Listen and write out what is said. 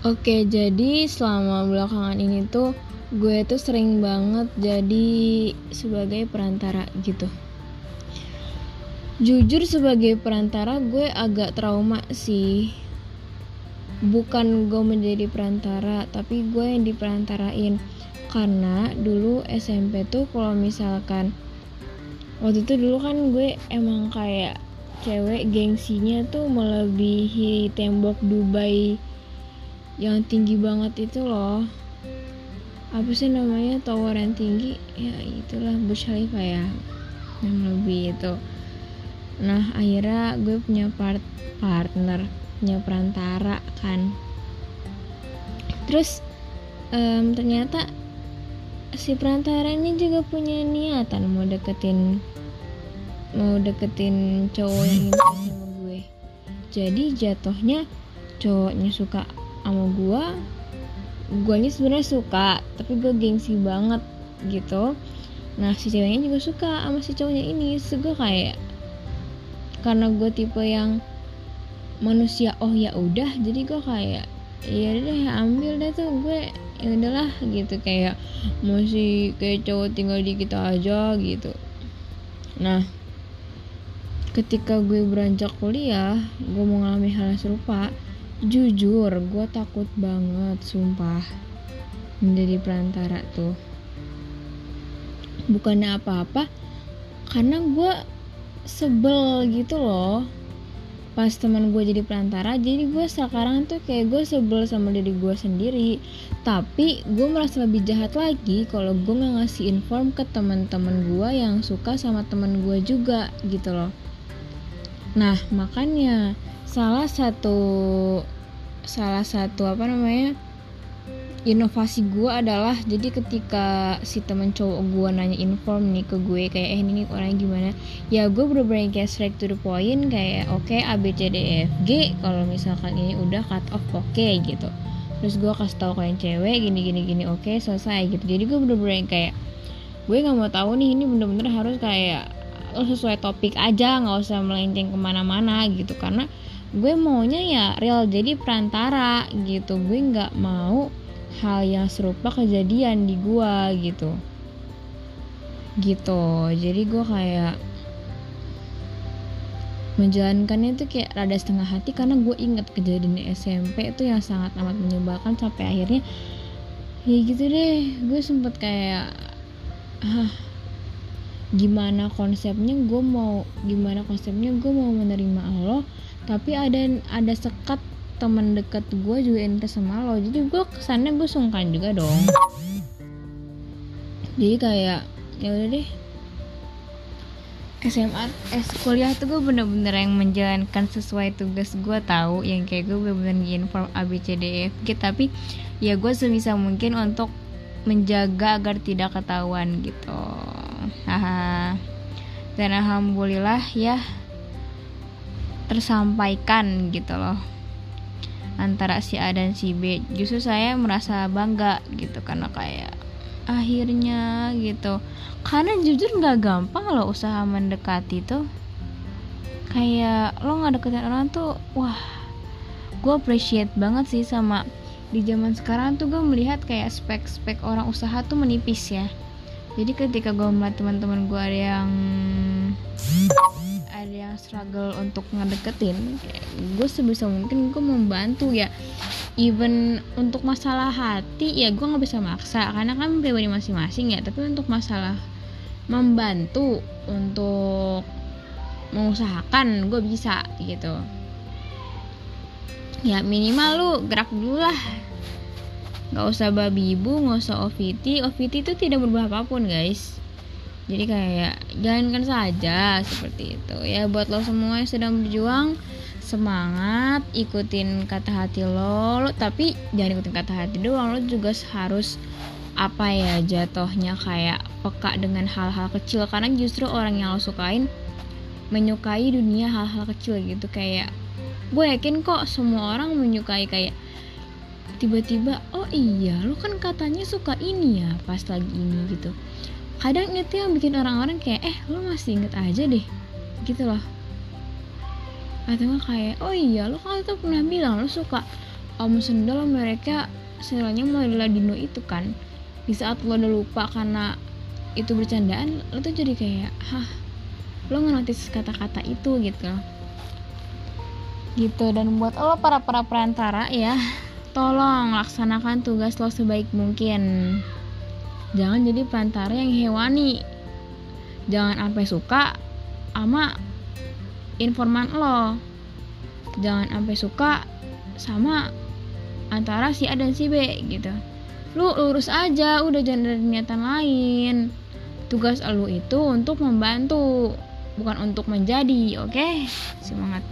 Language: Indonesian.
Oke, jadi selama belakangan ini tuh gue tuh sering banget jadi sebagai perantara gitu. Jujur sebagai perantara gue agak trauma sih. Bukan gue menjadi perantara, tapi gue yang diperantarain. Karena dulu SMP tuh kalau misalkan waktu itu dulu kan gue emang kayak cewek gengsinya tuh melebihi tembok Dubai yang tinggi banget itu loh. Apa sih namanya tower yang tinggi? Ya itulah Burj Khalifa ya yang lebih itu. Nah akhirnya gue punya part partner punya perantara kan. Terus um, ternyata si perantara ini juga punya niatan mau deketin mau deketin cowok yang ini sama gue. Jadi jatuhnya cowoknya suka sama gue guanya sebenarnya suka tapi gue gengsi banget gitu. Nah si ceweknya juga suka sama si cowoknya ini. Gue kayak karena gue tipe yang manusia oh ya udah jadi gue kayak ya deh ambil deh tuh gue ya udahlah gitu. Kayak masih kayak cowok tinggal di kita aja gitu. Nah ketika gue beranjak kuliah gue mau ngalami hal yang serupa jujur gue takut banget sumpah menjadi perantara tuh. Bukannya apa-apa karena gue sebel gitu loh. Pas teman gue jadi perantara jadi gue sekarang tuh kayak gue sebel sama diri gue sendiri. Tapi gue merasa lebih jahat lagi kalau gue nggak ngasih inform ke teman-teman gue yang suka sama teman gue juga gitu loh nah makanya salah satu salah satu apa namanya inovasi gue adalah jadi ketika si temen cowok gue nanya inform nih ke gue kayak eh ini orangnya gimana? Ya gue bener-bener kayak straight to the point kayak oke okay, A B C D E F G kalau misalkan ini udah cut off oke okay, gitu. Terus gue kasih tahu kalian cewek gini gini gini oke okay, selesai gitu. Jadi gue bener-bener kayak gue nggak mau tahu nih ini bener-bener harus kayak sesuai topik aja nggak usah melenceng ke mana-mana gitu. Karena gue maunya ya real jadi perantara gitu. Gue nggak mau hal yang serupa kejadian di gue gitu. Gitu. Jadi gue kayak menjalankannya itu kayak rada setengah hati karena gue inget kejadian di SMP itu yang sangat amat menyebalkan sampai akhirnya ya gitu deh. Gue sempet kayak ah gimana konsepnya gue mau gimana konsepnya gue mau menerima Allah tapi ada ada sekat teman dekat gue juga interest sama lo. Jadi gue kesannya gue sungkan juga dong. Jadi kayak ya udah deh. SMA eh kuliah tuh gue bener-bener yang menjalankan sesuai tugas gue tahu. Yang kayak gue bener-bener inform A B C D E F G. Tapi ya gue sebisa mungkin untuk menjaga agar tidak ketahuan gitu dan alhamdulillah ya tersampaikan gitu loh. Antara si A dan si B. Justru saya merasa bangga gitu karena kayak akhirnya gitu. Karena jujur nggak gampang loh usaha mendekati tuh kayak lo nggak deketin orang tuh wah gue appreciate banget sih sama di zaman sekarang tuh gue melihat kayak spek-spek orang usaha tuh menipis ya jadi ketika gue melihat teman-teman gue ada yang ada yang struggle untuk ngedeketin gue sebisa mungkin gue membantu ya. Even untuk masalah hati ya gue nggak bisa maksa karena kan pribadi masing-masing ya. Tapi untuk masalah membantu untuk mengusahakan gue bisa gitu. Ya minimal lu gerak dulu lah nggak usah babi ibu nggak usah OVT OVT itu tidak berubah apa pun guys. Jadi kayak jalankan saja seperti itu. Ya buat lo semua yang sedang berjuang semangat ikutin kata hati lo, lo tapi jangan ikutin kata hati doang. Lo juga harus apa ya jatuhnya kayak peka dengan hal-hal kecil. Karena justru orang yang lo sukain menyukai dunia hal-hal kecil gitu. Kayak gue yakin kok semua orang menyukai kayak tiba-tiba oh iya lo kan katanya suka ini ya pas lagi ini gitu. Kadang itu yang bikin orang-orang kayak eh lo masih inget aja deh gitu loh. Atau kayak oh iya lo kan tuh pernah bilang lo suka om sendal mereka istilahnya model Dino itu kan. Di saat lo udah lupa karena itu bercandaan lo tuh jadi kayak hah lo ngenotis kata-kata itu gitu. Gitu dan buat lo para para perantara ya tolong laksanakan tugas lo sebaik mungkin. Jangan jadi perantara yang hewani. Jangan sampai suka sama informan lo. Jangan sampai suka sama antara si A dan si B gitu. Lu lurus aja udah jangan ada niatan lain. Tugas lu itu untuk membantu bukan untuk menjadi oke? Okay? semangat